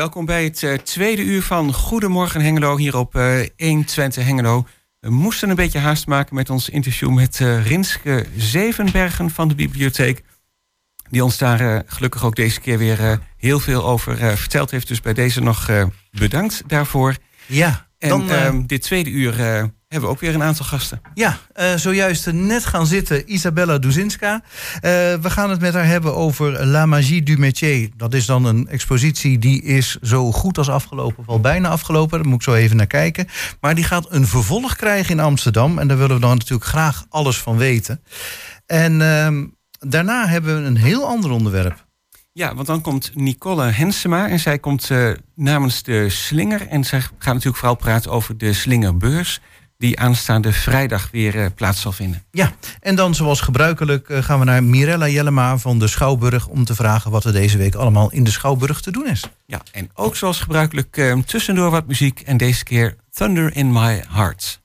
welkom bij het uh, tweede uur van Goedemorgen Hengelo hier op uh, 120 Hengelo. We moesten een beetje haast maken met ons interview met uh, Rinske Zevenbergen van de bibliotheek. Die ons daar gelukkig ook deze keer weer heel veel over verteld heeft. Dus bij deze nog bedankt daarvoor. Ja, en dan, ehm, dit tweede uur hebben we ook weer een aantal gasten. Ja, uh, zojuist net gaan zitten Isabella Duzinska. Uh, we gaan het met haar hebben over La Magie du Métier. Dat is dan een expositie die is zo goed als afgelopen, wel bijna afgelopen. Daar moet ik zo even naar kijken. Maar die gaat een vervolg krijgen in Amsterdam. En daar willen we dan natuurlijk graag alles van weten. En uh, daarna hebben we een heel ander onderwerp. Ja, want dan komt Nicole Hensema en zij komt uh, namens de Slinger. En zij gaat natuurlijk vooral praten over de Slingerbeurs die aanstaande vrijdag weer uh, plaats zal vinden. Ja, en dan zoals gebruikelijk uh, gaan we naar Mirella Jellema van de Schouwburg... om te vragen wat er deze week allemaal in de Schouwburg te doen is. Ja, en ook zoals gebruikelijk uh, tussendoor wat muziek... en deze keer Thunder in My Heart.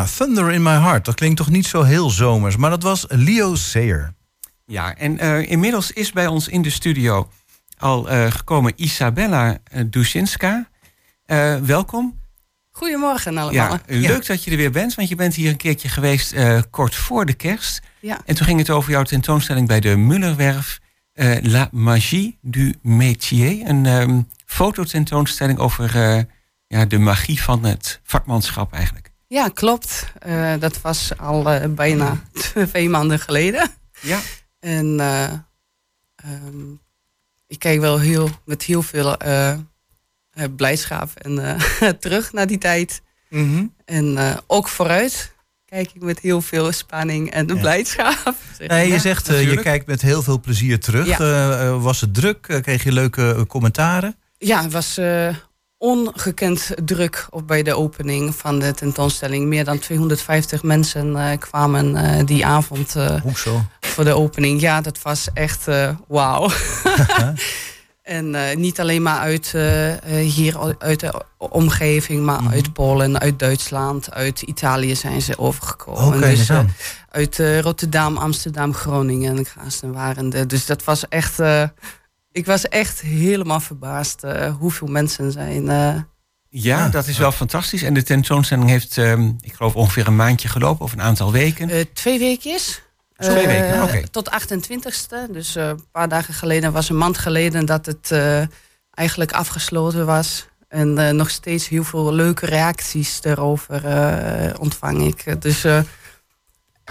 Ja, Thunder in My Heart. Dat klinkt toch niet zo heel zomers. Maar dat was Leo Sayer. Ja, en uh, inmiddels is bij ons in de studio al uh, gekomen Isabella uh, Dusinska. welkom. Goedemorgen allemaal. Ja, leuk dat je er weer bent, want je bent hier een keertje geweest kort voor de kerst. Ja. En toen ging het over jouw tentoonstelling bij de Mullerwerf. eh, La Magie du Métier. Een um, fototentoonstelling over uh, ja, de magie van het vakmanschap eigenlijk. Ja, klopt. Uh, dat was al bijna twee maanden geleden. Ja. En um, ik kijk wel heel, met heel veel blijdschap en terug naar die tijd. Mm -hmm. En ook vooruit kijk ik met heel veel spanning en de ja. blijdschap. Nee, je zegt, uh, je kijkt met heel veel plezier terug. Ja. Uh, was het druk? Kreeg je leuke commentaren? Ja, het was ongekend druk op bij de opening van de tentoonstelling. Meer dan 250 mensen kwamen die avond Hoezo? voor de opening. Ja, dat was echt wauw. En niet alleen maar uit hier uit de omgeving, maar mm -hmm. uit Polen, uit Duitsland, uit Italië zijn ze overgekomen. Okay, dus uh, uit Rotterdam, Amsterdam, Groningen en Gaasten waren er. Dus dat was echt. Ik was echt helemaal verbaasd hoeveel mensen zijn. ja, dat is wel fantastisch. En de tentoonstelling heeft, ehm, ik geloof, ongeveer een maandje gelopen of een aantal weken. twee weekjes. Twee weken, oké. Okay. Tot 28ste. Dus uh, een paar dagen geleden, was een maand geleden dat het uh, eigenlijk afgesloten was. En uh, nog steeds heel veel leuke reacties erover ontvang ik. Dus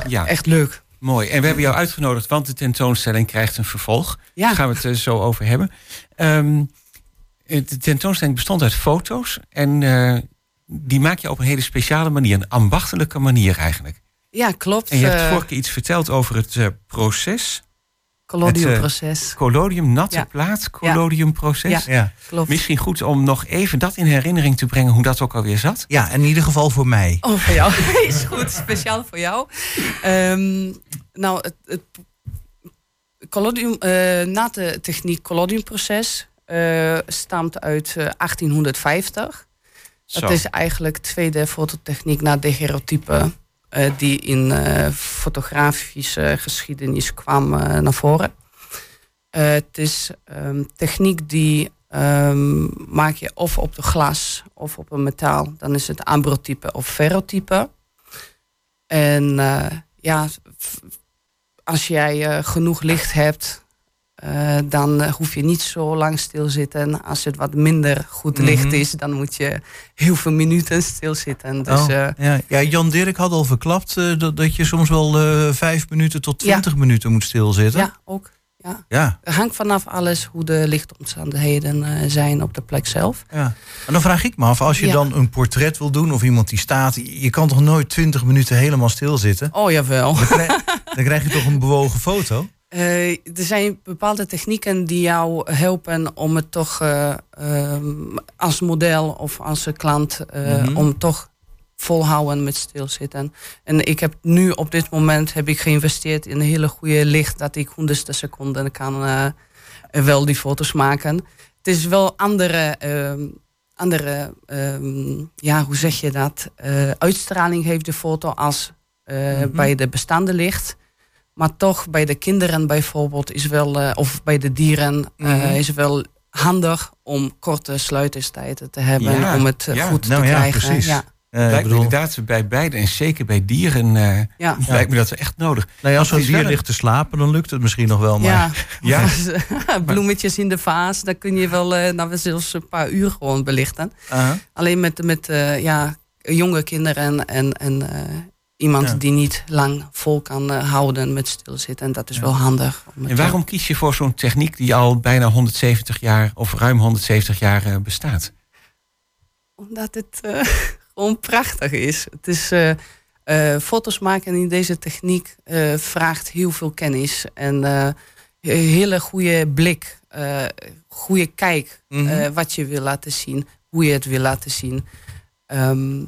ja. echt leuk. Mooi. En we hebben jou uitgenodigd, want de tentoonstelling krijgt een vervolg. Ja. Daar gaan we het zo over hebben. Um, de tentoonstelling bestond uit foto's. En die maak je op een hele speciale manier. Een ambachtelijke manier eigenlijk. Ja, klopt. En je hebt vorige keer iets verteld over het proces. Collodiumproces. Uh, collodium, natte ja. plaat, collodiumproces. Ja, ja, klopt. Misschien goed om nog even dat in herinnering te brengen, hoe dat ook alweer zat. Ja, in ieder geval voor mij. Oh, voor jou. Is goed, speciaal voor jou. Um, nou, het, het collodium, uh, natte techniek collodiumproces stamt uit 1850. Zo. Het is eigenlijk tweede fototechniek na daguerreotype uh, die in uh, fotografische geschiedenis kwam uh, naar voren. het is um, techniek die um, maak je of op de glas of op een metaal. Dan is het ambrotype of ferrotype. En ja, als jij genoeg licht hebt, uh, dan hoef je niet zo lang stilzitten. Als het wat minder goed licht mm -hmm. is, dan moet je heel veel minuten stilzitten. Dus, oh, uh, ja. ja, Jan Dirk had al verklapt uh, dat, dat je soms wel vijf minuten tot twintig ja. minuten moet stilzitten. Ja, ook. Ja. ja. Het hangt vanaf alles hoe de lichtomstandigheden zijn op de plek zelf. Ja. En dan vraag ik me af, als je Ja. dan een portret wil doen of iemand die staat, je kan toch nooit twintig minuten helemaal stilzitten? Oh jawel. Dan krijg, dan krijg je toch een bewogen foto? Eh, er zijn bepaalde technieken die jou helpen om het toch eh, ehm, als model of als klant eh, Mhm. om toch volhouden met stilzitten. En ik heb nu op dit moment heb ik geïnvesteerd in een hele goede licht dat ik honderdste seconde kan wel die foto's maken. Het is wel andere, ehm, andere ehm, ja, hoe zeg je dat? Uitstraling heeft de foto als Mhm. bij de bestaande licht. Maar toch bij de kinderen bijvoorbeeld is wel, eh, of bij de dieren, eh, Mhm. is het wel handig om korte sluiterstijden te hebben Ja, om het eh, ja. goed Nou te ja, krijgen. precies. Ja, me bedoel, inderdaad bij beide en zeker bij dieren eh, ja. lijkt me dat echt nodig. nou ja, als zo'n is wel dier ligt te slapen, dan lukt het misschien nog wel. Maar Ja, Ja. Bloemetjes in de vaas, dan kun je wel eh nou, zelfs een paar uur gewoon belichten. Aha. Alleen met, met eh, ja, jonge kinderen en, en eh, iemand Ja. die niet lang vol kan eh, houden met stilzitten. En dat is wel handig. En waarom kies je voor zo'n techniek die al bijna 170 jaar of ruim 170 jaar eh, bestaat? Omdat het eh, gewoon prachtig is. Het is foto's maken in deze techniek vraagt heel veel kennis en een hele goede blik, goede kijk Mhm. wat je wil laten zien, hoe je het wil laten zien. Ehm,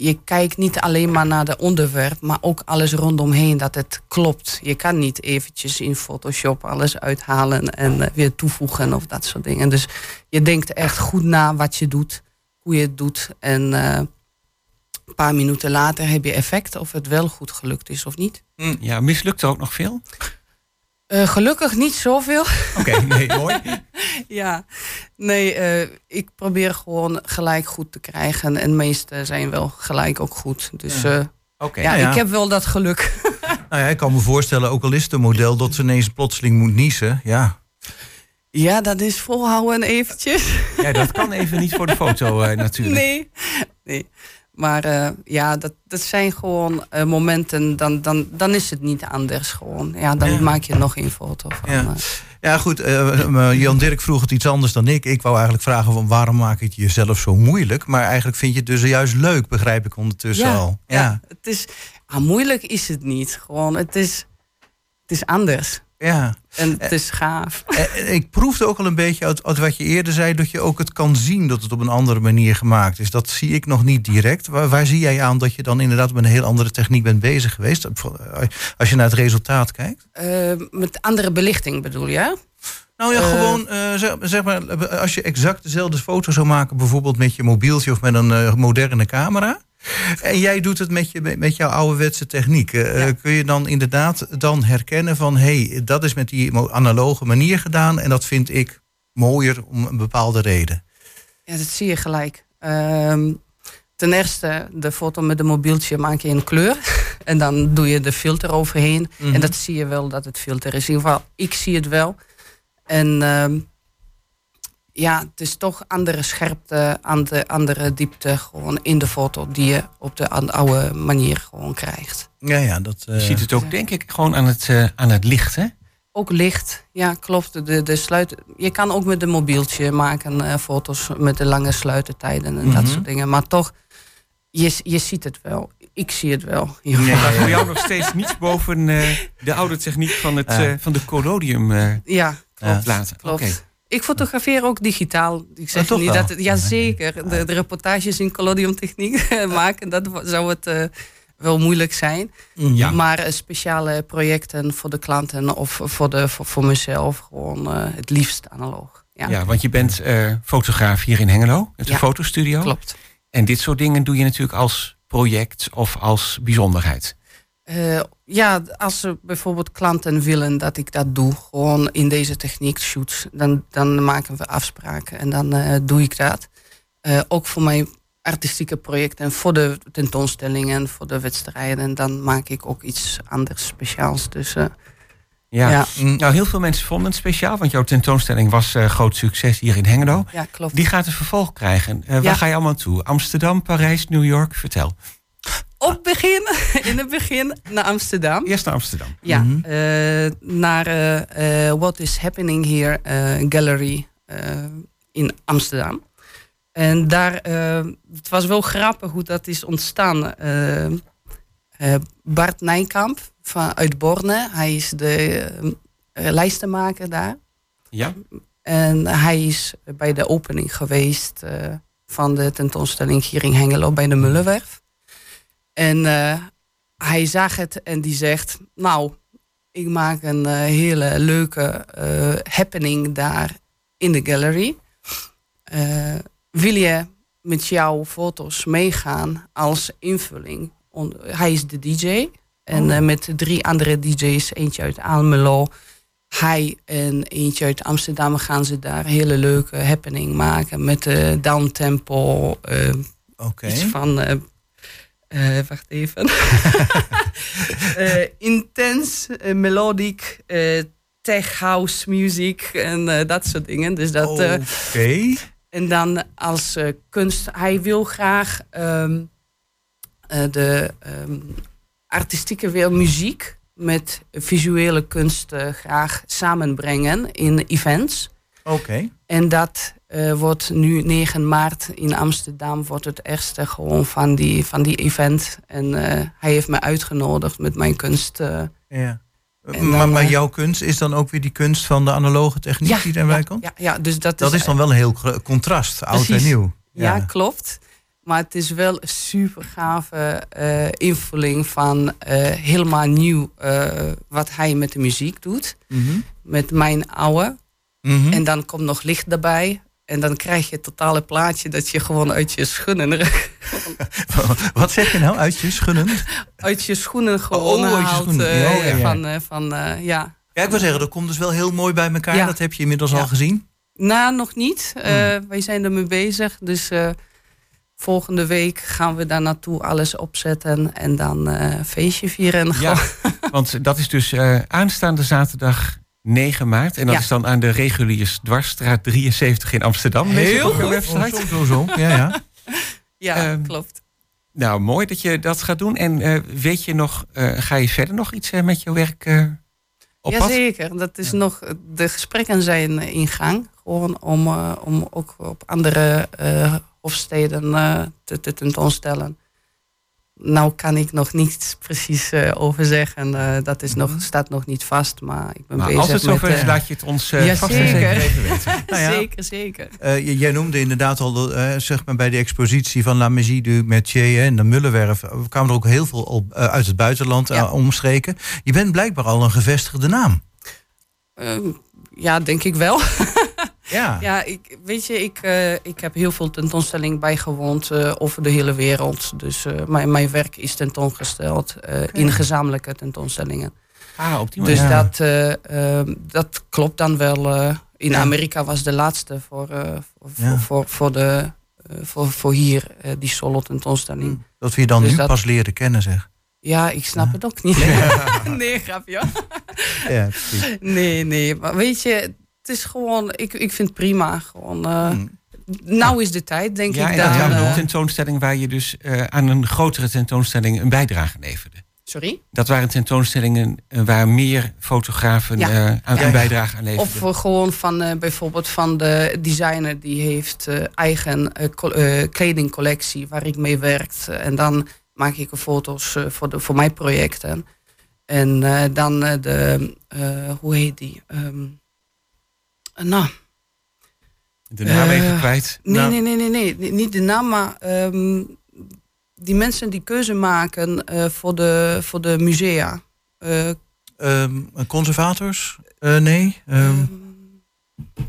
je kijkt niet alleen maar naar de onderwerp, maar ook alles rondomheen dat het klopt. Je kan niet eventjes in Photoshop alles uithalen en eh, weer toevoegen of dat soort dingen. Dus je denkt echt goed na wat je doet, hoe je het doet. En eh, een paar minuten later heb je effect of het wel goed gelukt is of niet. Ja, mislukt er ook nog veel? Eh, gelukkig niet zoveel. Oké, nee, mooi. ja, nee, eh, ik probeer gewoon gelijk goed te krijgen. En de meeste zijn wel gelijk ook goed. Dus Ja. Oké. ja, nou ja. ik heb wel dat geluk. Nou ja, ik kan me voorstellen, ook al is het een model dat ze ineens plotseling moet niezen. Ja, Ja, dat is volhouden eventjes. Ja, dat kan even niet voor de foto eh, natuurlijk. Nee, nee. Maar eh, ja, dat, dat zijn gewoon eh, momenten, dan, dan, dan is het niet anders gewoon. Ja, dan Ja. maak je nog een foto van. Ja. ja goed, eh, Jan Dirk vroeg het iets anders dan ik. Ik wou eigenlijk vragen van waarom maak je het jezelf zo moeilijk? Maar eigenlijk vind je het dus juist leuk, begrijp ik ondertussen al. Ja, ja, het is, ah, moeilijk is het niet. Gewoon, het is, het is anders. Ja. En het is gaaf. Eh, Ik proefde ook al een beetje uit, uit wat je eerder zei... dat je ook het kan zien dat het op een andere manier gemaakt is. Dat zie ik nog niet direct. Waar, waar zie jij aan dat je dan inderdaad met een heel andere techniek bent bezig geweest? Als je naar het resultaat kijkt. Eh, met andere belichting bedoel je? Nou ja, Eh. gewoon eh, zeg, zeg maar, als je exact dezelfde foto zou maken... bijvoorbeeld met je mobieltje of met een eh, moderne camera... en jij doet het met, je, met jouw ouderwetse techniek... Ja. kun je dan inderdaad dan herkennen van... hé, hey, dat is met die analoge manier gedaan... en dat vind ik mooier om een bepaalde reden. Ja, dat zie je gelijk. Ehm, ten eerste, de foto met de mobieltje maak je in kleur. En dan doe je de filter overheen. Mhm. En dat zie je wel dat het filter is. In ieder geval, ik zie het wel. En ehm, ja, het is toch andere scherpte, andere, andere diepte gewoon in de foto die je op de oude manier gewoon krijgt. Ja, ja, dat... eh, Je ziet het ook, Ja. denk ik, gewoon aan het, eh, aan het licht, hè? Ook licht, ja klopt. De, de sluit, je kan ook met de mobieltje maken eh, foto's met de lange sluitertijden en Mhm. dat soort dingen. Maar toch, je, je ziet het wel. Ik zie het wel. Ja. Nee. Maar voor jou nog steeds niets boven eh, de oude techniek van, het, Ja. eh, van de collodium eh Ja, laten. klopt. Oké. Ik fotografeer ook digitaal. Ik zeg Oh, toch niet wel? dat het, ja, zeker. De, de reportages in collodium techniek maken, dat zou het eh, wel moeilijk zijn. Mhm. Ja. Maar speciale projecten voor de klanten of voor, de, voor, voor mezelf gewoon eh, het liefst analoog. Ja, Ja, want je bent eh, fotograaf hier in Hengelo, Ja. fotostudio. klopt. En dit soort dingen doe je natuurlijk als project of als bijzonderheid. Eh, ja, als ze bijvoorbeeld klanten willen dat ik dat doe, gewoon in deze techniek shoots, dan, dan maken we afspraken en dan eh, doe ik dat. Eh, ook voor mijn artistieke projecten, voor de tentoonstellingen, voor de wedstrijden, dan maak ik ook iets anders speciaals. Dus Ja. ja. Mm, Nou, heel veel mensen vonden het speciaal, want jouw tentoonstelling was eh, groot succes hier in Hengelo. ja, klopt. Die gaat een vervolg krijgen. Eh, waar Ja. ga je allemaal toe? Amsterdam, Parijs, New York? Vertel. Op begin, in het begin naar Amsterdam. Eerst naar Amsterdam. Ja, Mhm. eh, naar What is Happening Here Gallery in Amsterdam. En daar, het was wel grappig hoe dat is ontstaan. Bart Nijkamp van, uit Borne, hij is de eh, lijstenmaker daar. Ja? En hij is bij de opening geweest eh, van de tentoonstelling hier in Hengelo bij de Mullenwerf. En eh, hij zag het en die zegt, nou, ik maak een hele leuke happening daar in de gallery. Wil je met jouw foto's meegaan als invulling? On- hij is de DJ. En eh, met drie andere DJ's, eentje uit Almelo, hij en eentje uit Amsterdam gaan ze daar een hele leuke happening maken met de downtempo, eh Oké. iets van, eh, eh, wacht even, Eh, intens, eh, melodic, eh, tech house muziek en eh, dat soort dingen. Dus dat, eh, Oké. en dan als eh, kunst, hij wil graag ehm, eh, de ehm, artistieke wereld, muziek met visuele kunst eh, graag samenbrengen in events. Oké. En dat eh, wordt nu 9 maart in Amsterdam, wordt het eerste gewoon van die, van die event. En eh, hij heeft me uitgenodigd met mijn kunst. Ja. En maar, dan, maar jouw kunst is dan ook weer die kunst van de analoge techniek die daarbij ja, komt? ja, ja, dus dat, Dat is dan wel een heel contrast, oud en nieuw. Ja, klopt. Maar het is wel een super gave eh, invulling van eh, helemaal nieuw eh, wat hij met de muziek doet. Mhm. Met mijn oude. Mhm. En dan komt nog licht erbij. En dan krijg je het totale plaatje dat je gewoon uit je schoenen, Wat zeg je nou? Uit je schunnend? uit je schoenen gewoon Oh, uit je haalt. schoenen. Ja. Van, van ja. Ja, ik wil zeggen, dat komt dus wel heel mooi bij elkaar. Ja. Dat heb je inmiddels al gezien. Nou, nog niet. Hmm. Wij zijn ermee bezig. Dus volgende week gaan we daar naartoe alles opzetten. En dan eh, feestje vieren. En Ja. Want dat is dus uh, aanstaande zaterdag 9 maart. En dat Ja. is dan aan de reguliers Dwarsstraat 73 in Amsterdam. Heel goed. website. Oh, zo, zo, zo. Ja, ja. Ja, Ehm, klopt. Nou, mooi dat je dat gaat doen. En eh, weet je nog, eh, ga je verder nog iets eh, met je werk eh op? Jazeker, dat is nog, de gesprekken zijn eh, in gang. Gewoon om, eh, om ook op andere eh, hofsteden eh, te, te tentoonstellen. Nou kan ik nog niets precies eh, over zeggen. Eh, dat is nog, staat nog niet vast, maar ik ben Maar bezig als het zover is, eh, laat je het ons Ja, vast en zeker even weten. Nou ja. Zeker, zeker. Eh, jij noemde inderdaad al, zeg maar bij de expositie van La Magie du Métier hè, en de Mullenwerf, kwamen er ook heel veel op, uit het buitenland Ja. omstreken. Je bent blijkbaar al een gevestigde naam. Eh, ja, denk ik wel. Ja. Ja, ik, weet je, ik, eh, ik heb heel veel tentoonstellingen bijgewoond eh, over de hele wereld. Dus eh, mijn, mijn werk is tentoongesteld eh, in gezamenlijke tentoonstellingen. Ah, op die manier. Dus Ja. dat, eh, eh, dat klopt dan wel. in Ja. Amerika was de laatste voor, voor, Ja. voor, voor, voor de, voor, voor hier, die solo tentoonstelling. Dat we je dan Dus nu dat- pas leren kennen, zeg. Ja, ik snap het ook niet. nee, grapje. Ja, precies. Nee, nee. Maar weet je, het is gewoon, ik, ik vind het prima. Gewoon, Hm. nou is de tijd, denk ja, ik. en dat dan, was een tentoonstelling waar je dus eh, aan een grotere tentoonstelling een bijdrage leverde. sorry? Dat waren tentoonstellingen eh, waar meer fotografen Ja. aan Ja. een bijdrage aan leverden. Of gewoon van bijvoorbeeld van de designer die heeft eigen co- kledingcollectie waar ik mee werkt. En dan maak ik foto's voor, de, voor mijn projecten. En dan de, hoe heet die? Ehm, eh, nou, de naam eh, even kwijt. nee, Nou. nee, nee, nee, nee, nee, niet de naam, maar ehm, die mensen die keuze maken eh, voor, de, voor de musea. Eh, Ehm, conservators? Eh, nee. Ehm,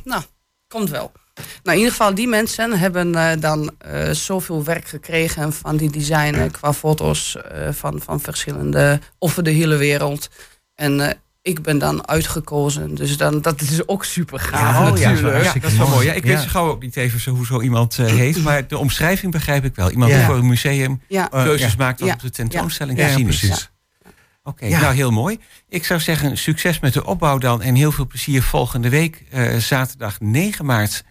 nou, komt wel. Nou, in ieder geval, die mensen hebben eh, dan eh, zoveel werk gekregen van die designer qua foto's eh, van, van verschillende, over de hele wereld. En eh, ik ben dan uitgekozen, dus dan, dat is ook super gaaf Ja, oh ja, natuurlijk. Ja, dat is wel mooi. Ja, ik Ja. weet zo gauw ook niet even zo, hoe zo iemand eh, heet. Maar de omschrijving begrijp ik wel. Iemand Ja. die voor een museum Ja, Eh, keuzes ja. maakt op de tentoonstelling Ja, te zien precies. Oké, Ja. nou heel mooi. Ik zou zeggen, succes met de opbouw dan. En heel veel plezier volgende week, eh, zaterdag 9 maart.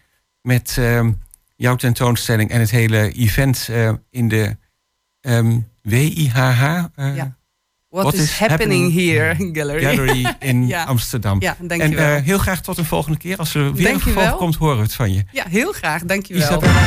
Met ehm, jouw tentoonstelling en het hele event eh, in de ehm, WIHH eh, Ja. What, What is, is happening, here gallery? Gallery in Ja. Amsterdam. Ja, en eh, heel graag tot een volgende keer. Als er weer een Dankjewel. vervolg komt, horen we het van je. ja, heel graag, dankjewel. Isabella.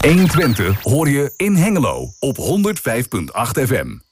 120 hoor je in Hengelo op 105.8 FM.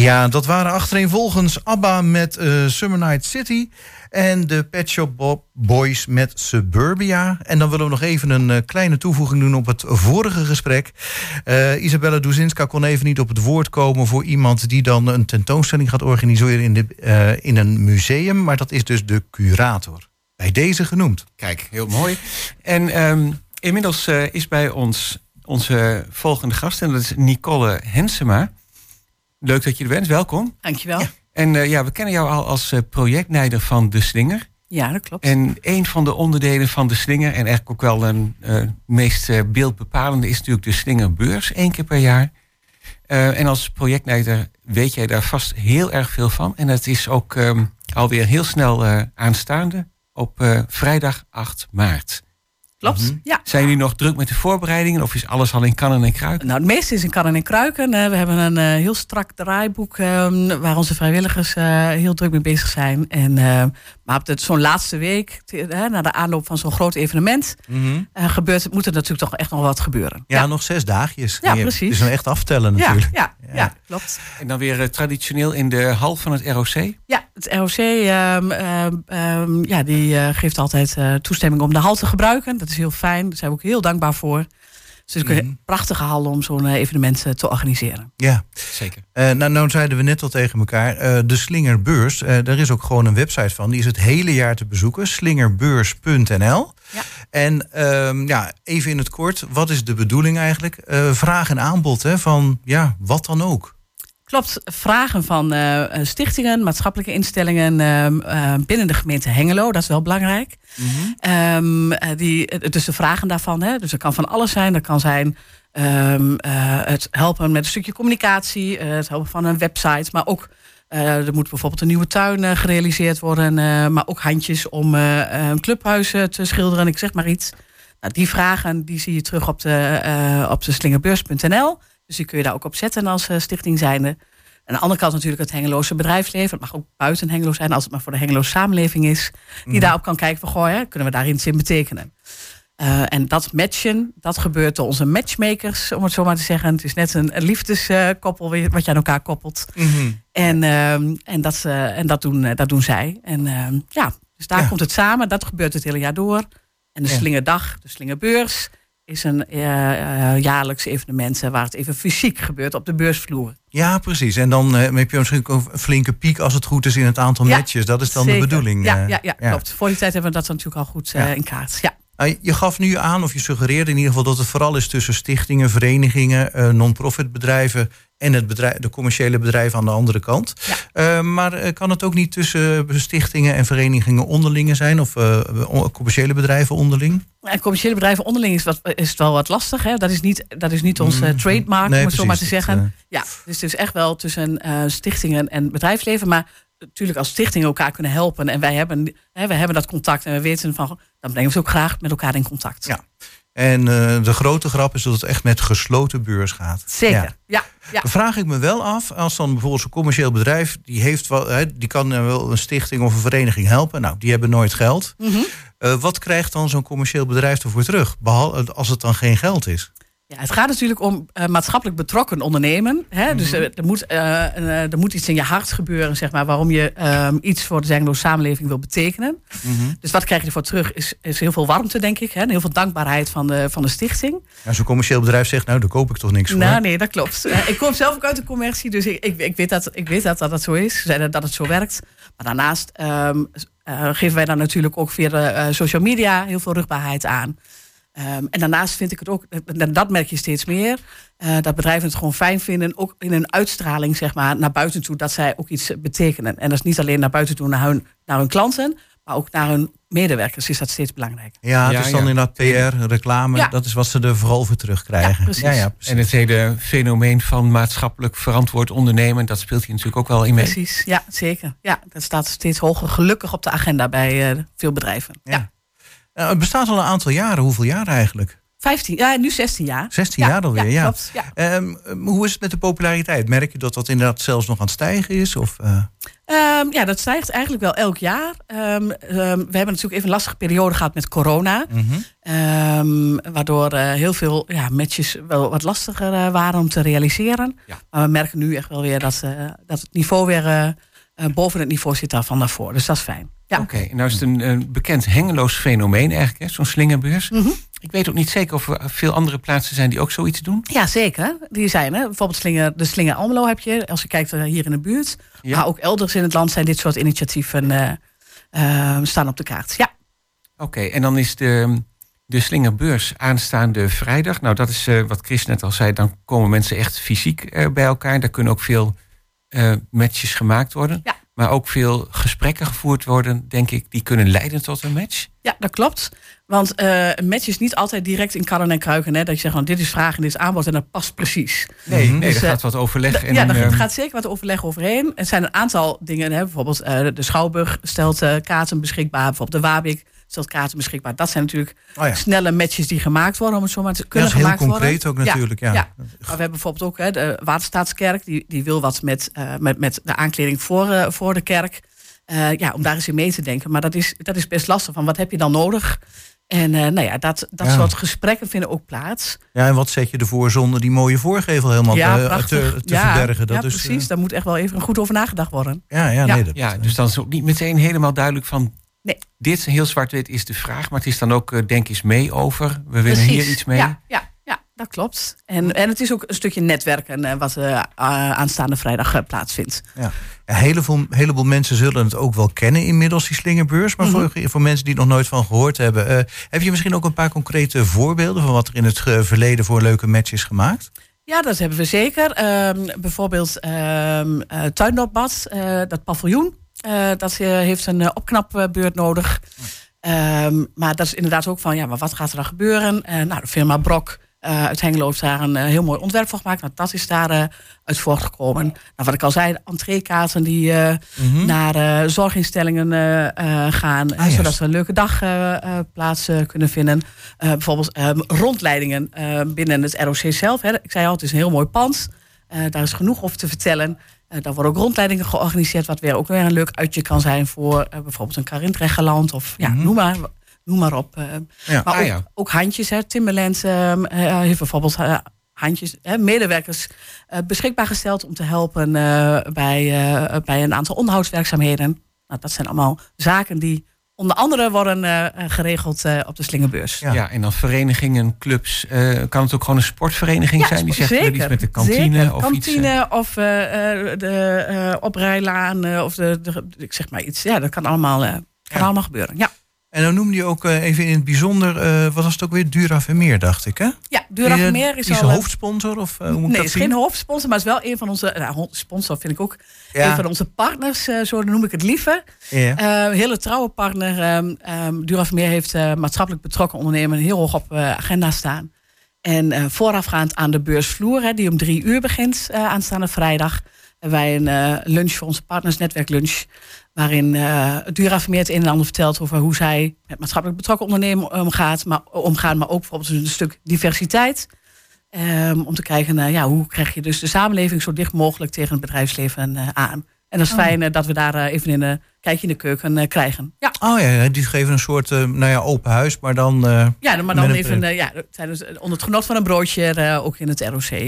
Ja, dat waren achtereenvolgens ABBA met eh, Summer Night City. En de Pet Shop Bo- Boys met Suburbia. En dan willen we nog even een eh, kleine toevoeging doen op het vorige gesprek. Eh Isabella Duzinska kon even niet op het woord komen voor iemand die dan een tentoonstelling gaat organiseren in, de, in een museum. Maar dat is dus de curator. Bij deze genoemd. Kijk, heel mooi. En ehm, inmiddels is bij ons onze volgende gast. En dat is Nicole Hensema. Leuk dat je er bent. Welkom. Dankjewel. Ja, En eh, ja, we kennen jou al als eh, projectleider van De Slinger. dat klopt. En een van de onderdelen van De Slinger... en eigenlijk ook wel een eh, meest beeldbepalende... is natuurlijk de Slingerbeurs, één keer per jaar. En als projectleider weet jij daar vast heel erg veel van. En het is ook um, alweer heel snel aanstaande op vrijdag 8 maart. Klopt. Ja. Zijn jullie nog druk met de voorbereidingen of is alles al in kannen en kruiken? Nou, het meeste is in kannen en kruiken. Eh, we hebben een eh, heel strak draaiboek ehm, waar onze vrijwilligers eh, heel druk mee bezig zijn. En, maar op zo'n laatste week, na de aanloop van zo'n groot evenement, Mhm. gebeurt, moet er natuurlijk toch echt nog wat gebeuren. Ja, nog zes dagjes. Ja, precies. Het is een echt aftellen natuurlijk. ja, Ja. Ja, klopt. En dan weer eh, traditioneel in de hal van het ROC? Ja, het ROC ehm, ehm, ehm, ja, die eh, geeft altijd eh, toestemming om de hal te gebruiken. Dat is heel fijn. Daar zijn we ook heel dankbaar voor. Dus het is een prachtige hal om zo'n eh, evenement eh, te organiseren. Ja. Zeker. Eh, nou, nou zeiden we net al tegen elkaar, eh, de Slingerbeurs, eh, daar is ook gewoon een website van. Die is het hele jaar te bezoeken, slingerbeurs.nl. Ja. En ehm, ja, even in het kort, wat is de bedoeling eigenlijk? Eh, vraag en aanbod hè, van ja, wat dan ook. Klopt, vragen van eh, eh, stichtingen, maatschappelijke instellingen ehm, eh, binnen de gemeente Hengelo, dat is wel belangrijk. Ehm, eh, die, dus de vragen daarvan, hè, dus dat kan van alles zijn. Dat kan zijn ehm, eh, het helpen met een stukje communicatie, het helpen van een website, maar ook er moet bijvoorbeeld een nieuwe tuin gerealiseerd worden, maar ook handjes om een clubhuis te schilderen, ik zeg maar iets. Nou, die vragen die zie je terug op de, op de slingerbeurs.nl. Dus die kun je daar ook op zetten als eh, stichting zijnde. Aan de andere kant natuurlijk het Hengeloze bedrijfsleven. Het mag ook buiten Hengelo zijn, als het maar voor de Hengeloze samenleving is. Die daarop kan kijken van, goh, hè, kunnen we daar iets in betekenen? Eh, en dat matchen, dat gebeurt door onze matchmakers, om het zo maar te zeggen. Het is net een, een liefdeskoppel weer wat je aan elkaar koppelt. En, ehm, en, dat, eh, en dat, doen, dat doen zij. En ehm, ja, dus daar Ja. komt het samen. Dat gebeurt het hele jaar door. En de Ja. Slingerdag, de Slingerbeurs, is een eh, jaarlijks evenement waar het even fysiek gebeurt op de beursvloer. Ja, precies. En dan eh, heb je misschien ook een flinke piek als het goed is in het aantal Ja, matches. Dat is dan Zeker. de bedoeling. Ja, ja, ja, klopt. Voor die tijd hebben we dat natuurlijk al goed in kaart. Ja. Nou, Je gaf nu aan, of je suggereerde in ieder geval dat het vooral is tussen stichtingen, verenigingen, eh, non-profit bedrijven en het bedrijf, de commerciële bedrijven aan de andere kant. Ja. Eh, maar eh, kan het ook niet tussen stichtingen en verenigingen onderlinge zijn of commerciële bedrijven onderling? En commerciële bedrijven onderling is, wat, is het wel wat lastig. Hè? Dat is niet, dat is niet onze Mm, trademark, nee, om het zo maar te zeggen. Ja, dus het is echt wel tussen stichtingen en bedrijfsleven. Maar natuurlijk als stichtingen elkaar kunnen helpen. En wij hebben, hè, wij hebben dat contact. En we weten van, dan brengen we ze ook graag met elkaar in contact. Ja. En eh, de grote grap is dat het echt met gesloten beurs gaat. Zeker, Ja. ja. ja. Dan vraag ik me wel af, als dan bijvoorbeeld zo'n commercieel bedrijf, die, heeft wel, hè, die kan wel een stichting of een vereniging helpen. Nou, die hebben nooit geld. Mhm. Eh, wat krijgt dan zo'n commercieel bedrijf ervoor terug? Behalve als het dan geen geld is. Ja, het gaat natuurlijk om eh, maatschappelijk betrokken ondernemen. Hè? Dus Mhm. eh, er, moet, eh, er moet iets in je hart gebeuren, zeg maar, waarom je ehm, iets voor de Zengloze samenleving wil betekenen. Dus wat krijg je ervoor terug? Is, is heel veel warmte, denk ik. Hè? En heel veel dankbaarheid van de, van de stichting. Nou, zo'n commercieel bedrijf zegt, nou, daar koop ik toch niks voor. Nou, nee, dat klopt. Ik kom zelf ook uit de commercie, dus ik, ik, ik weet, dat, ik weet dat, dat zo is, dat het zo werkt. Maar daarnaast ehm, eh, geven wij dan natuurlijk ook via social media heel veel rugbaarheid aan. Ehm, en daarnaast vind ik het ook, en dat merk je steeds meer, eh, dat bedrijven het gewoon fijn vinden, ook in hun uitstraling zeg maar, naar buiten toe, dat zij ook iets betekenen. En dat is niet alleen naar buiten toe naar hun, naar hun klanten, maar ook naar hun medewerkers is dat steeds belangrijk. Ja, het Ja, is dan ja. inderdaad PR, reclame. Ja. Dat is wat ze er vooral voor terugkrijgen. Ja, precies. Ja, ja, precies. En het hele fenomeen van maatschappelijk verantwoord ondernemen, dat speelt hier natuurlijk ook wel in mee. Precies, ja, zeker. Ja, dat staat steeds hoger gelukkig op de agenda bij eh, veel bedrijven. Ja. Ja. Nou, het bestaat al een aantal jaren. Hoeveel jaar eigenlijk? 15, ja, nu 16 jaar. 16 Ja, jaar alweer, ja. Klopt, ja. Ehm, hoe is het met de populariteit? Merk je dat dat inderdaad zelfs nog aan het stijgen is? Of, eh, Ehm, ja, dat stijgt eigenlijk wel elk jaar. Ehm, we hebben natuurlijk even een lastige periode gehad met corona. mhm. Waardoor eh, heel veel ja, matches wel wat lastiger eh, waren om te realiseren. Ja. Maar we merken nu echt wel weer dat, eh, dat het niveau weer eh, eh, boven het niveau zit daarvan daarvoor. Dus dat is fijn. Ja. Oké, nou is het een, een bekend hengeloos fenomeen eigenlijk, hè, zo'n slingerbeurs. Mhm. Ik weet ook niet zeker of er veel andere plaatsen zijn die ook zoiets doen. Ja, zeker. Die zijn er. Bijvoorbeeld Slinger, de Slinger Almelo heb je, als je kijkt eh, hier in de buurt. Ja. Maar ook elders in het land zijn dit soort initiatieven eh, eh, staan op de kaart. Ja, Oké, en dan is de, de slingerbeurs aanstaande vrijdag. Nou, dat is eh, wat Chris net al zei. Dan komen mensen echt fysiek bij elkaar. Daar kunnen ook veel matches gemaakt worden. Ja. Maar ook veel gesprekken gevoerd worden, denk ik, die kunnen leiden tot een match. ja dat klopt. Want eh, een match is niet altijd direct in kannen en kruiken. Hè? Dat je zegt, van, dit is vraag en dit is aanbod en dat past precies. Nee, nee Dus, er eh, gaat wat overleg. Ja, daar eh, gaat zeker wat overleg overheen. Er zijn een aantal dingen, hè? bijvoorbeeld de Schouwburg stelt eh, kaarten beschikbaar. Bijvoorbeeld de Wabik kaarten beschikbaar. Dat zijn natuurlijk Oh ja. snelle matches die gemaakt worden, om het zo maar te Dat kunnen is heel concreet worden. ook natuurlijk. Ja. Ja. Maar we hebben bijvoorbeeld ook hè, de Waterstaatskerk, die, die wil wat met, eh, met, met de aankleding voor, eh, voor de kerk. Eh, ja, om daar eens in mee te denken. Maar dat is, dat is best lastig. Van wat heb je dan nodig? En eh, nou ja, dat, dat Ja. soort gesprekken vinden ook plaats. Ja, en wat zet je ervoor zonder die mooie voorgevel helemaal ja, te, te, te ja, verbergen? Dat ja, precies. Daar moet echt wel even goed over nagedacht worden. ja, ja, Ja. nee, dat, Ja, dus dan is het ook niet meteen helemaal duidelijk van... Dit heel zwart-wit is de vraag, maar het is dan ook eh, denk eens mee over. We willen hier iets mee. Ja, ja, ja dat klopt. En, en het is ook een stukje netwerken eh, wat eh, aanstaande vrijdag plaatsvindt. Ja, een heleboel, heleboel mensen zullen het ook wel kennen inmiddels, die slingerbeurs. Maar Mhm. voor, voor mensen die er nog nooit van gehoord hebben... eh, heb je misschien ook een paar concrete voorbeelden... van wat er in het verleden voor leuke match is gemaakt? Ja, dat hebben we zeker. Ehm, bijvoorbeeld ehm eh Tuindorpbad, eh, dat paviljoen. Eh, dat eh, heeft een eh, opknapbeurt nodig. Ehm, maar dat is inderdaad ook van, ja, maar wat gaat er dan gebeuren? Nou, de firma Brok uit Hengelo heeft daar een heel mooi ontwerp voor gemaakt. Nou, dat is daar eh, uit voortgekomen. Nou, wat ik al zei, entreekaarten die Mhm. naar zorginstellingen gaan. Ah, zodat we een leuke dag plaats kunnen vinden. Bijvoorbeeld eh, rondleidingen binnen het ROC zelf. Hè. Ik zei al, het is een heel mooi pand. Daar is genoeg over te vertellen. Eh, daar worden ook rondleidingen georganiseerd. Wat weer ook weer een leuk uitje kan zijn voor eh, bijvoorbeeld een Karintrechtgeland. Of ja, Mhm. noem, maar, noem maar op. eh. Ja. Maar Ah, ook, ja. ook handjes. Hè. Timberland ehm, eh, heeft bijvoorbeeld handjes, hè, medewerkers beschikbaar gesteld om te helpen bij, bij een aantal onderhoudswerkzaamheden. Nou, dat zijn allemaal zaken die onder andere worden eh, eh, geregeld eh, op de Slingerbeurs. Ja. Ja. en dan verenigingen, clubs. kan het ook gewoon een sportvereniging zijn? Die zegt iets met de kantine zeker. of iets. kantine of de oprijlaan of de, de, ik zeg maar iets. Ja, dat kan allemaal, kan Ja. allemaal gebeuren. Ja, En dan noemde je ook eh, even in het bijzonder... eh, wat was het ook weer? Dura Vermeer, dacht ik, hè? ja Dura Die, Vermeer is is al... een hoofdsponsor? Of, eh, hoe moet ik Nee, dat is zien? geen hoofdsponsor, maar is wel een van onze... Nou, sponsor vind ik ook Ja. een van onze partners, zo noem ik het liever. Ja. Eh, hele trouwe partner. ehm Dura Vermeer heeft maatschappelijk betrokken ondernemen heel hoog op agenda staan. En voorafgaand aan de beursvloer, hè, die om drie uur begint aanstaande vrijdag, hebben wij een lunch voor onze partners, netwerklunch. Waarin eh Dura Vermeer het een en ander vertelt over hoe zij met maatschappelijk betrokken ondernemen omgaat, maar, omgaan, maar ook bijvoorbeeld een stuk diversiteit. Ehm, om te kijken naar ja, hoe krijg je dus de samenleving zo dicht mogelijk tegen het bedrijfsleven eh, aan. En dat is fijn eh, dat we daar eh, even in een kijkje in de keuken eh, krijgen. Ja, Oh ja, die geven een soort eh, nou ja, open huis, maar dan... eh, ja maar dan even eh, ja, tijdens, onder het genot van een broodje eh, ook in het ROC.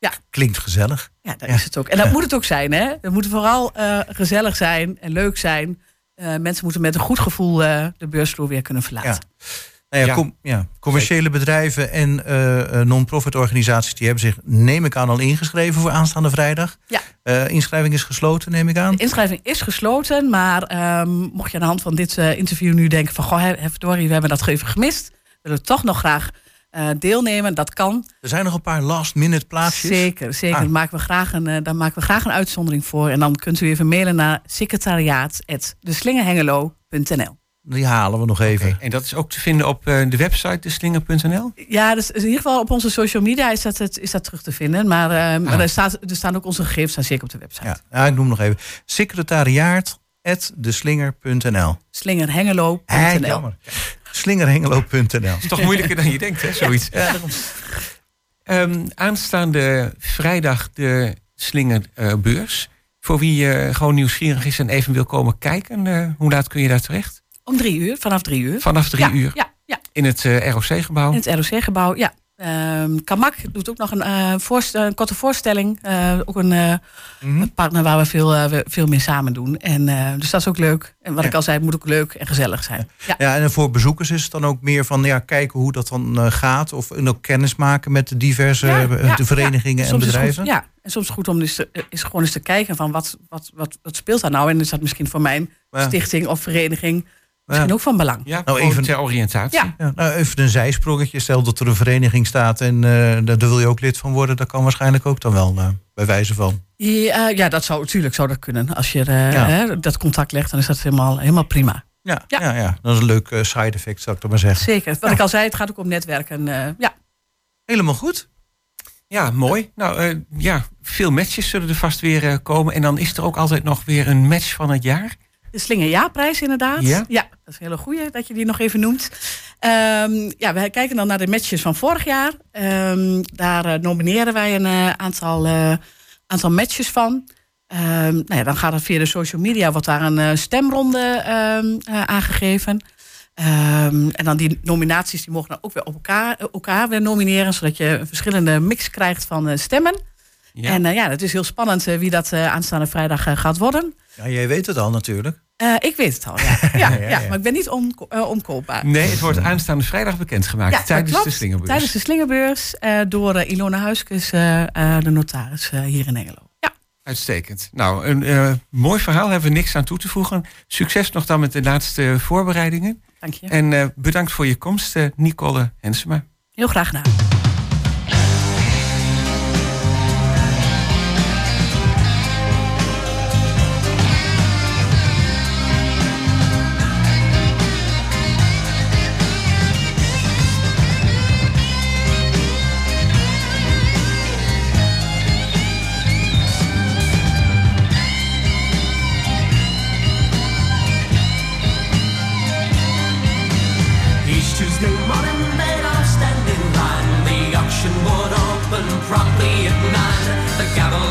Ja, klinkt gezellig. ja, dat Ja. is het ook. En dat moet het ook zijn. Hè? Het moet vooral eh, gezellig zijn en leuk zijn. Eh, mensen moeten met een goed gevoel eh, de beursvloer weer kunnen verlaten. Ja. Nou ja, Ja. com- ja, commerciële bedrijven en eh, eh, non-profit organisaties... die hebben zich, neem ik aan, al ingeschreven voor aanstaande vrijdag. Ja. Eh, inschrijving is gesloten, neem ik aan. De inschrijving is gesloten, maar ehm, mocht je aan de hand van dit eh, interview nu denken van... goh, hè, hè, verdorie, we hebben dat even gemist. We willen toch nog graag eh, deelnemen, dat kan. Er zijn nog een paar last-minute plaatsjes. Zeker, zeker. Ah. Daar, maken we graag een, eh, daar maken we graag een uitzondering voor. En dan kunt u even mailen naar secretariaat.deslingerhengelo.nl Die halen we nog even. En dat is ook te vinden op eh, de website deslinger.nl? Ja, dus in ieder geval op onze social media is dat, het, is dat terug te vinden. Maar, eh, maar Ah. er, staat, er staan ook onze gegevens staan zeker op de website. Ja, ja, ik noem nog even. Secretariaat.deslinger.nl Slingerhengelo.nl Hé, jammer. Slingerhengelo.nl is toch moeilijker dan je denkt, hè? Zoiets. Ja, daarom. Ehm, aanstaande vrijdag de Slingerbeurs. Voor wie eh, gewoon nieuwsgierig is en even wil komen kijken, eh, hoe laat kun je daar terecht? Om drie uur, vanaf drie uur. Vanaf drie ja, uur Ja, ja, in het eh, ROC-gebouw. in het ROC-gebouw, ja. Ehm Kamak doet ook nog een, eh, een korte voorstelling. Eh, ook een, eh, Mhm. een partner waar we veel, veel mee samen doen. En, dus dat is ook leuk. En wat Ja. ik al zei, het moet ook leuk en gezellig zijn. Ja. Ja, en voor bezoekers is het dan ook meer van ja, kijken hoe dat dan gaat. Of en ook kennis maken met de diverse Ja, de verenigingen en bedrijven. Goed, ja, en soms goed om dus te- is gewoon eens te kijken van wat, wat, wat, wat speelt daar nou? En is dat misschien voor mijn stichting of vereniging misschien Ja. ook van belang? Ja, Nou, even- ter oriëntatie. Ja. Ja, nou, even een zijsprongetje. Stel dat er een vereniging staat en eh, daar, wil je ook lid van worden. Dat kan waarschijnlijk ook dan wel, eh, bij wijze van. Ja, ja, dat zou natuurlijk zou dat kunnen. Als je eh, Ja. hè, dat contact legt, dan is dat helemaal, helemaal prima. Ja, ja. Ja. Ja, dat is een leuk eh, side effect, zou ik toch maar zeggen. Zeker. Wat Ja. ik al zei, het gaat ook om netwerken. eh, ja. Helemaal goed. Ja, mooi. Nou eh, ja, veel matches zullen er vast weer eh, komen. En dan is er ook altijd nog weer een match van het jaar. De Slingerjaarprijs inderdaad. Ja? dat is een hele goeie dat je die nog even noemt. Ehm, ja, wij kijken dan naar de matches van vorig jaar. Ehm, daar eh, nomineren wij een eh, aantal, eh, aantal matches van. Ehm, nou ja, dan gaat het via de social media, wordt daar een stemronde aangegeven. En dan die nominaties die mogen dan ook weer op elkaar, elkaar weer nomineren, zodat je een verschillende mix krijgt van stemmen. Ja. En ja, het is heel spannend wie dat aanstaande vrijdag gaat worden. Ja, jij weet het al natuurlijk. Eh, ik weet het al, ja. Ja, maar ik ben niet on, eh, onkoopbaar. Nee, het wordt aanstaande vrijdag bekendgemaakt Ja, tijdens klopt. de Slingerbeurs. Tijdens de Slingerbeurs eh, door Ilona Huiskes, eh, eh, de notaris eh, hier in Hengelo. Ja, Uitstekend. Nou, een eh, mooi verhaal, hebben we niks aan toe te voegen. Succes nog dan met de laatste voorbereidingen. dank je. En eh, bedankt voor je komst, Nicole Hensema. Heel graag gedaan.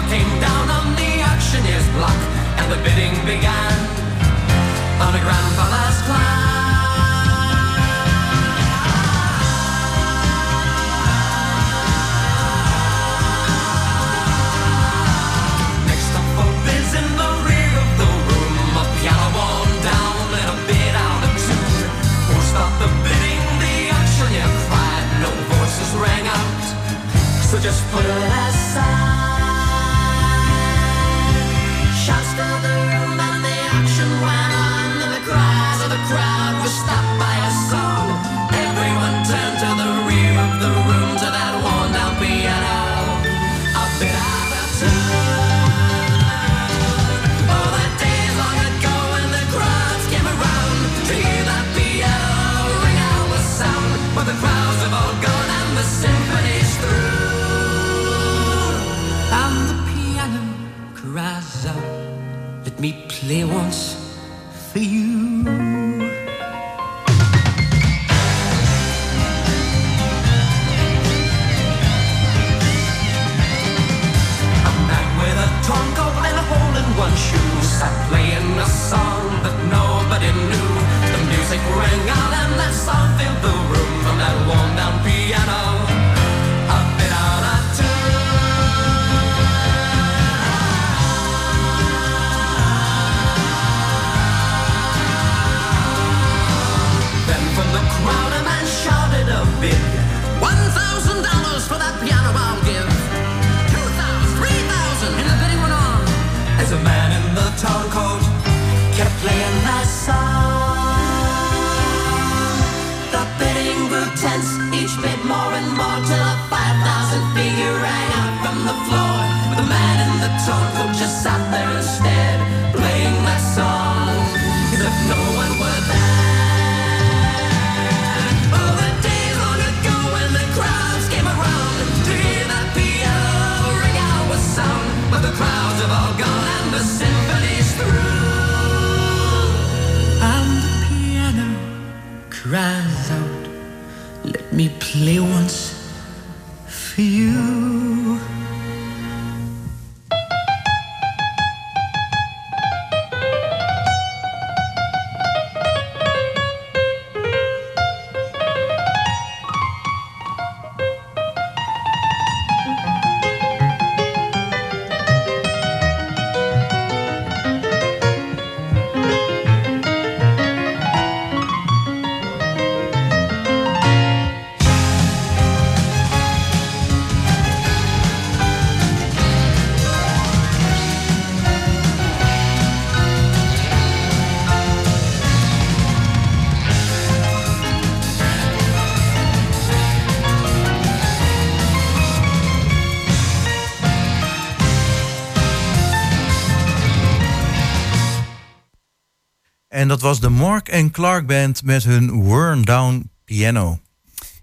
Came down on the auctioneer's block, and the bidding began. On a grandfather's climb. Next up for bids me Mark en Clark Band met hun Worn Down Piano.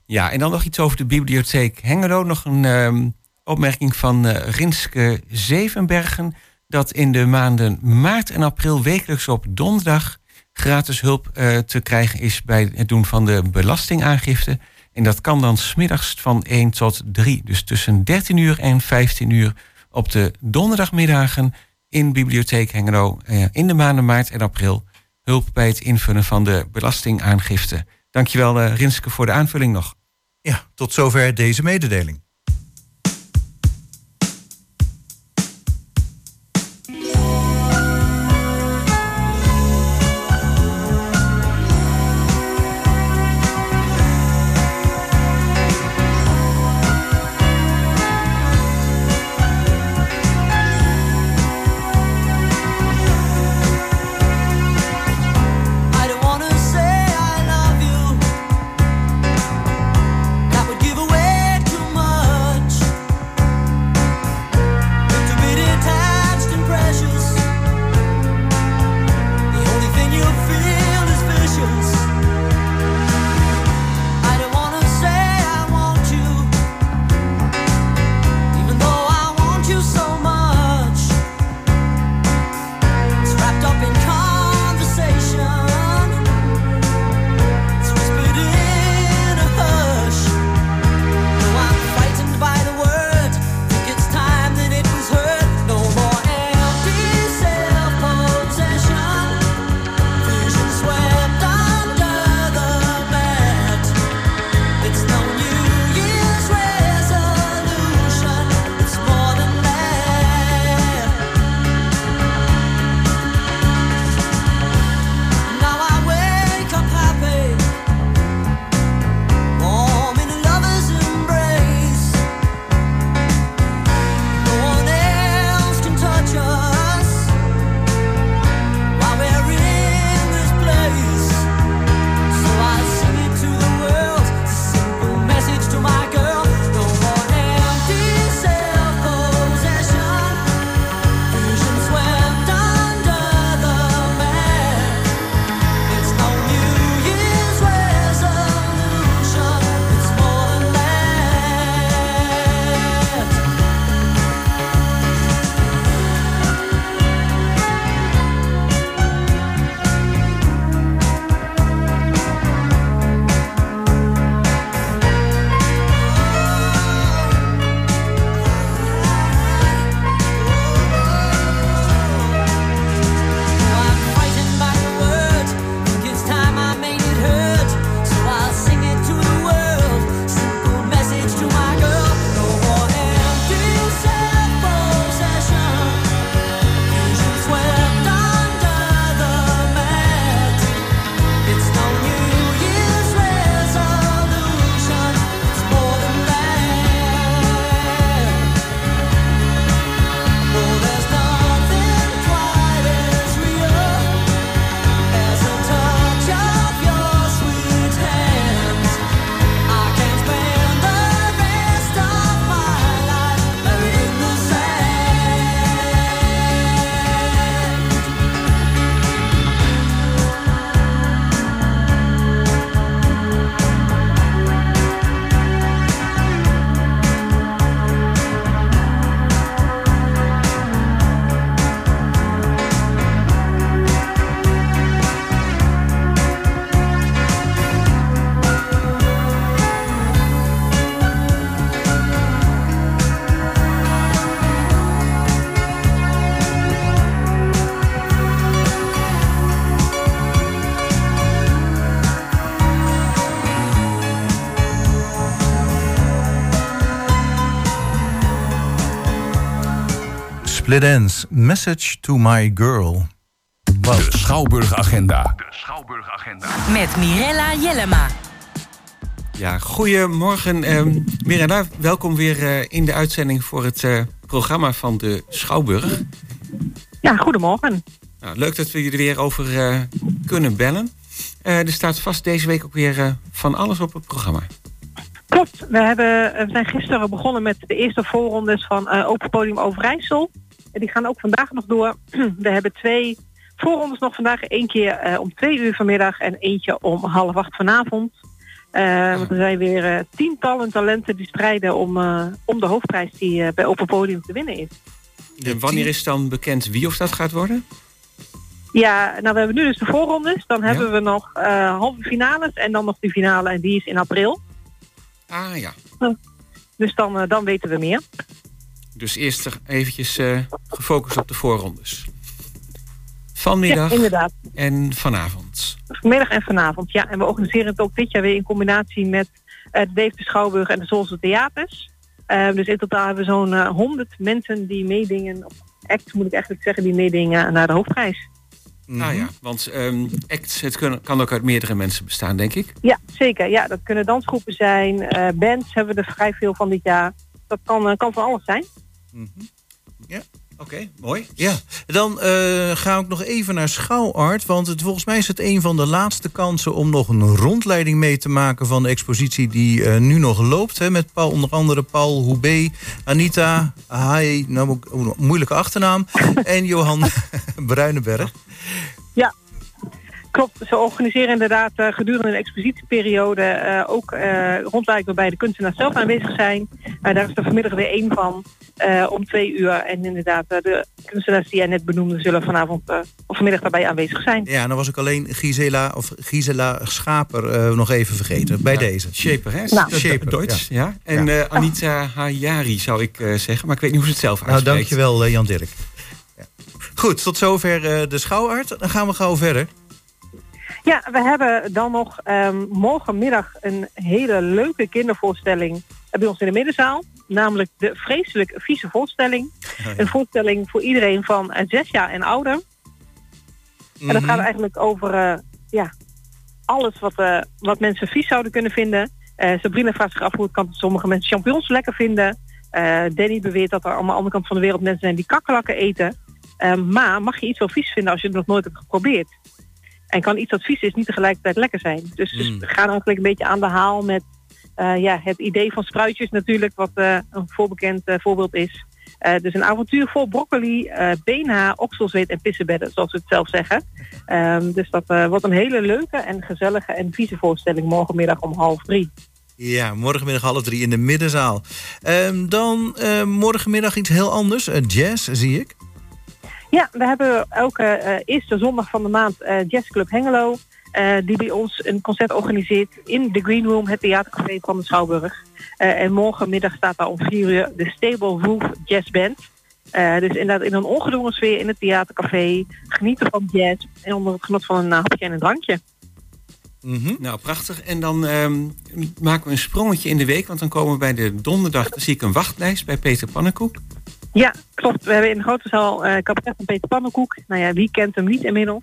Ja, en dan nog iets over de bibliotheek Hengelo. Nog een ehm, opmerking van eh, Rinske Zevenbergen. dat in de maanden maart en april wekelijks op donderdag gratis hulp eh, te krijgen is bij het doen van de belastingaangifte. En dat kan dan smiddags van 1 tot 3. Dus tussen 13 uur en 15 uur op de donderdagmiddagen in Bibliotheek Hengelo eh, in de maanden maart en april. Hulp bij het invullen van de belastingaangifte. Dankjewel eh, Rinske voor de aanvulling nog. Ja, tot zover deze mededeling. Ends, Message to My Girl. Wauw. De Schouwburg-agenda. Met Mirella Jellema. Ja, goedemorgen. ehm Miranda, welkom weer eh, in de uitzending voor het eh, programma van de Schouwburg. Ja, goedemorgen. Nou, leuk dat we jullie weer over eh, kunnen bellen. Eh, er staat vast deze week ook weer eh, van alles op het programma. Klopt, we, hebben, we zijn gisteren begonnen met de eerste voorrondes van eh, Open Podium Overijssel. En die gaan ook vandaag nog door. we hebben twee voorrondes nog vandaag. Eén keer eh, om twee uur vanmiddag en eentje om half acht vanavond. Eh, want er zijn weer eh, tientallen talenten die strijden om, eh, om de hoofdprijs die eh, bij Open Podium te winnen is. En wanneer is dan bekend wie of dat gaat worden? Ja, nou we hebben nu dus de voorrondes. Dan hebben we nog eh, halve finales en dan nog de finale en die is in april. Ah ja. Dus dan, dan weten we meer. Dus eerst er eventjes eh, gefocust op de voorrondes. Vanmiddag Ja, inderdaad. en vanavond. Vanmiddag en vanavond, ja. En we organiseren het ook dit jaar weer in combinatie met eh, de Deventer Schouwburg en de Zolse Theaters. Eh, dus in totaal hebben we zo'n eh, 100 mensen die meedingen, of act moet ik eigenlijk zeggen, die meedingen naar de hoofdprijs. Nou ja, want ehm acts, het kan, kan ook uit meerdere mensen bestaan, denk ik. Ja, zeker. Ja, dat kunnen dansgroepen zijn, eh, bands hebben we er vrij veel van dit jaar. Dat kan, eh, kan van alles zijn. Oké, mooi. Ja, dan eh, ga ik nog even naar Schouwart. Want het, volgens mij is het een van de laatste kansen om nog een rondleiding mee te maken van de expositie die eh, nu nog loopt. Hè, met Paul, onder andere Paul Hoebe, Anita, Hai, nou, ook- oh, moeilijke achternaam, en Johan Bruinenberg. Klopt. Ze organiseren inderdaad eh, gedurende de expositieperiode eh, ook eh rondleiding waarbij de kunstenaars zelf aanwezig zijn. Daar is er vanmiddag weer één van eh, om twee uur. En inderdaad, de kunstenaars die jij net benoemde zullen vanavond eh, of vanmiddag daarbij aanwezig zijn. Ja, en dan was ik alleen Gisela, of Gisela Schaper eh, nog even vergeten. Bij deze. Shaper, hè? Nou. Shaper, Duits, ja. En eh, Anita Hayari zou ik eh, zeggen, maar ik weet niet hoe ze het zelf Nou, uitspreekt. dankjewel eh, Jan Dirk. Goed, tot zover eh, de Schouwart. Dan gaan we gauw verder. Ja, we hebben dan nog ehm, morgenmiddag een hele leuke kindervoorstelling bij ons in de middenzaal. Namelijk de vreselijk vieze voorstelling. Een voorstelling voor iedereen van eh, zes jaar en ouder. En dat gaat eigenlijk over eh, ja, alles wat, eh, wat mensen vies zouden kunnen vinden. Eh Sabrina vraagt zich af hoe het kan dat sommige mensen champignons lekker vinden. Eh, Danny beweert dat er aan de andere kant van de wereld mensen zijn die kakkerlakken eten. Eh, maar mag je iets wel vies vinden als je het nog nooit hebt geprobeerd? En kan iets dat vies is niet tegelijkertijd lekker zijn? Dus, dus we gaan eigenlijk een beetje aan de haal met eh, ja, het idee van spruitjes natuurlijk, wat eh, een voorbekend eh, voorbeeld is. Dus een avontuur vol broccoli, beenhaar, okselzweet en pissebedden, zoals we het zelf zeggen. Ehm, dus dat wordt een hele leuke en gezellige en vieze voorstelling morgenmiddag om half drie. Ja, morgenmiddag half drie in de middenzaal. Ehm, dan morgenmiddag iets heel anders. Jazz, zie ik. Ja, we hebben elke eh, eerste zondag van de maand eh Jazzclub Hengelo. eh, die bij ons een concert organiseert in de Green Room, het theatercafé van de Schouwburg. En morgenmiddag staat daar om vier uur de Stable Roof Jazz Band. Dus inderdaad in een ongedwongen sfeer in het theatercafé. Genieten van jazz en onder het genot van een hapje en een drankje. Mhm. Nou, prachtig. En dan ehm, maken we een sprongetje in de week, want dan komen we bij de donderdag. Zie ik een wachtlijst bij Peter Pannenkoek. Ja, klopt. We hebben in de grote zaal eh cabaret van Peter Pannenkoek. Nou ja, wie kent hem niet inmiddels?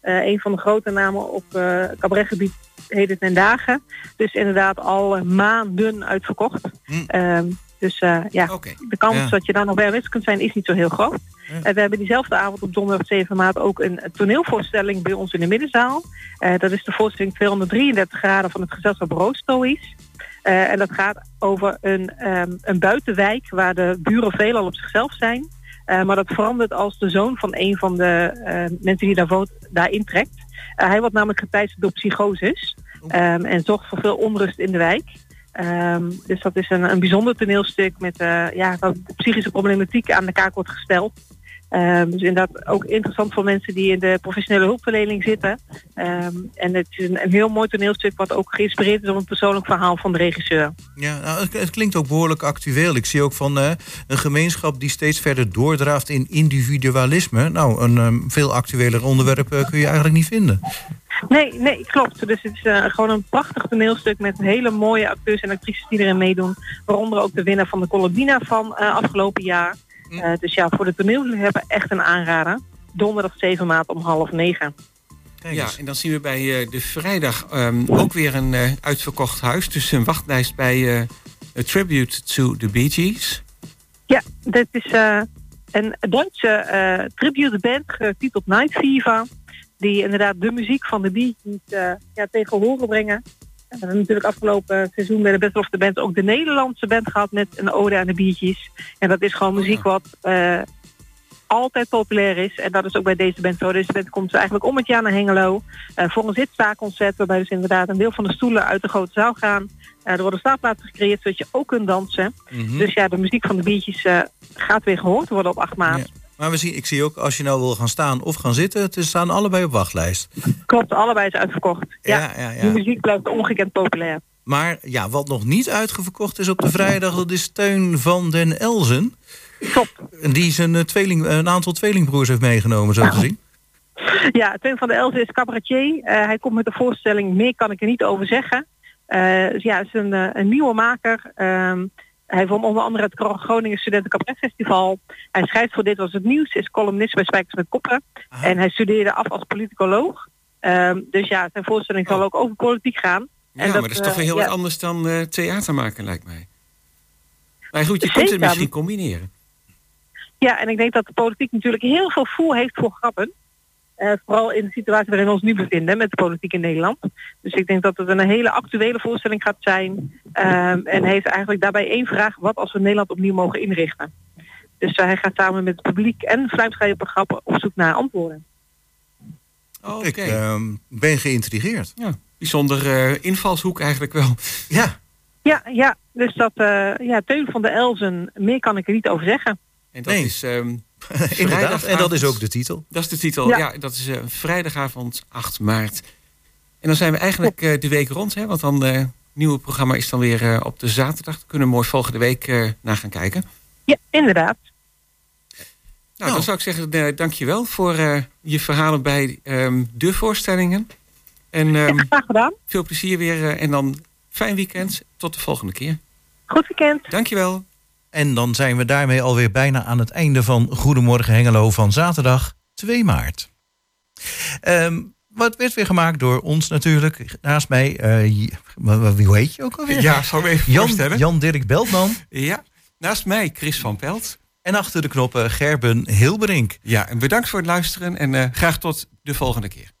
Eh een van de grote namen op eh cabaretgebied heden ten dagen. Dus inderdaad al maanden uitverkocht. Hm. Ehm, dus ja, de kans Ja. dat je daar nog bij aanwezig kunt zijn is niet zo heel groot. Ja. We hebben diezelfde avond op donderdag 7 maart ook een toneelvoorstelling bij ons in de middenzaal. Dat is de voorstelling 233 graden van het gezelschap Roostoïs. Eh, en dat gaat over een, ehm, een buitenwijk waar de buren veelal op zichzelf zijn. Eh, maar dat verandert als de zoon van een van de eh, mensen die daar woont, daar intrekt. Eh, hij wordt namelijk geteisterd door psychoses. ehm, en zorgt voor veel onrust in de wijk. Ehm, dus dat is een, een bijzonder toneelstuk met ja, waar de psychische problematiek aan de kaak wordt gesteld. Ehm, dus inderdaad ook interessant voor mensen die in de professionele hulpverlening zitten. Ehm, en het is een, een heel mooi toneelstuk wat ook geïnspireerd is op een persoonlijk verhaal van de regisseur. Ja, nou, het, het klinkt ook behoorlijk actueel. Ik zie ook van eh, een gemeenschap die steeds verder doordraaft in individualisme. Nou, een ehm, veel actueler onderwerp eh, kun je eigenlijk niet vinden. Nee, nee, klopt. Dus het is eh, gewoon een prachtig toneelstuk met hele mooie acteurs en actrices die erin meedoen. Waaronder ook de winnaar van de Colombina van afgelopen jaar. Eh, dus ja, voor de toneelliefhebber echt een aanrader. Donderdag 7 maart om half negen. Kijk Ja, en dan zien we bij eh, de vrijdag ehm, ook weer een eh, uitverkocht huis. Dus een wachtlijst bij eh A Tribute to the Bee Gees. Ja, dit is eh, een Duitse eh tribute band getiteld Night Fever. Die inderdaad de muziek van de Bee Gees eh, ja, tegen horen brengen. We hebben natuurlijk afgelopen seizoen bij de Best of the Band ook de Nederlandse band gehad met een ode aan de Bee Gees. En dat is gewoon muziek wat eh, altijd populair is. En dat is ook bij deze band zo. Deze band komt eigenlijk om het jaar naar Hengelo. eh, voor een zitstaakconcert. Waarbij dus inderdaad een deel van de stoelen uit de grote zaal gaan. Eh, er worden staatplaatsen gecreëerd zodat je ook kunt dansen. Mhm. Dus ja, de muziek van de biertjes gaat weer gehoord worden op 8 maart. Ja. Maar we zien, ik zie ook, als je nou wil gaan staan of gaan zitten... het staan allebei op wachtlijst. Klopt, allebei is uitverkocht. Ja, Ja, ja, ja. Die muziek blijft ongekend populair. Maar ja, wat nog niet uitgeverkocht is op de vrijdag... dat is Teun van den Elzen. Klopt. Die zijn eh, tweeling, een aantal tweelingbroers heeft meegenomen, zo te zien. Ja, Teun van der Elzen is cabaretier. Eh, hij komt met de voorstelling Meer kan ik er niet over zeggen. Eh, dus ja, het is een, eh, een nieuwe maker. Ehm, hij won onder andere het Gro- Groningen Studenten Cabaret Festival. Hij schrijft voor Dit Was Het Nieuws, is columnist bij Spijkers met Koppen. En hij studeerde af als politicoloog. Ehm, dus ja, zijn voorstelling zal ook over politiek gaan. Ja, En maar dat is toch eh, weer heel wat anders dan eh, theater maken, lijkt mij. Maar goed, je kunt het misschien combineren. Ja, en ik denk dat de politiek natuurlijk heel veel voer heeft voor grappen. Eh, vooral in de situatie waarin we ons nu bevinden met de politiek in Nederland. Dus ik denk dat het een hele actuele voorstelling gaat zijn. Ehm, en hij heeft eigenlijk daarbij één vraag. Wat als we Nederland opnieuw mogen inrichten? Dus eh, hij gaat samen met het publiek en grappen op zoek naar antwoorden. Oh, Oké, Ik ehm, ben geïntrigeerd. ja, bijzonder eh, invalshoek eigenlijk wel. Ja, Ja, ja. Dus dat, eh, ja, Teun van de Elzen, meer kan ik er niet over zeggen. En dat Nee. is ehm, inderdaad. En dat Vrijdagavond. is ook de titel. Dat is de titel. Ja, Ja. dat is eh, vrijdagavond 8 maart. En dan zijn we eigenlijk eh, de week rond, hè? Want dan eh nieuwe programma is dan weer eh, op de zaterdag. Kunnen we mooi volgende week eh naar gaan kijken. Ja, inderdaad. Nou, Oh. dan zou ik zeggen, eh, dankjewel voor eh, je verhalen bij ehm, de voorstellingen. En ehm, Ja, graag gedaan. veel plezier weer. en dan fijn weekend. Tot de volgende keer. Goed weekend. Dankjewel. En dan zijn we daarmee alweer bijna aan het einde van Goedemorgen Hengelo van zaterdag 2 maart. Ehm, wat werd weer gemaakt door ons natuurlijk. Naast mij, eh, wie heet je ook alweer? Ja, zal ik me even Jan, voorstellen. Jan Dirk Beltman. Ja, naast mij Chris van Pelt. En achter de knoppen Gerben Hilberink. Ja, en bedankt voor het luisteren. En eh, graag tot de volgende keer.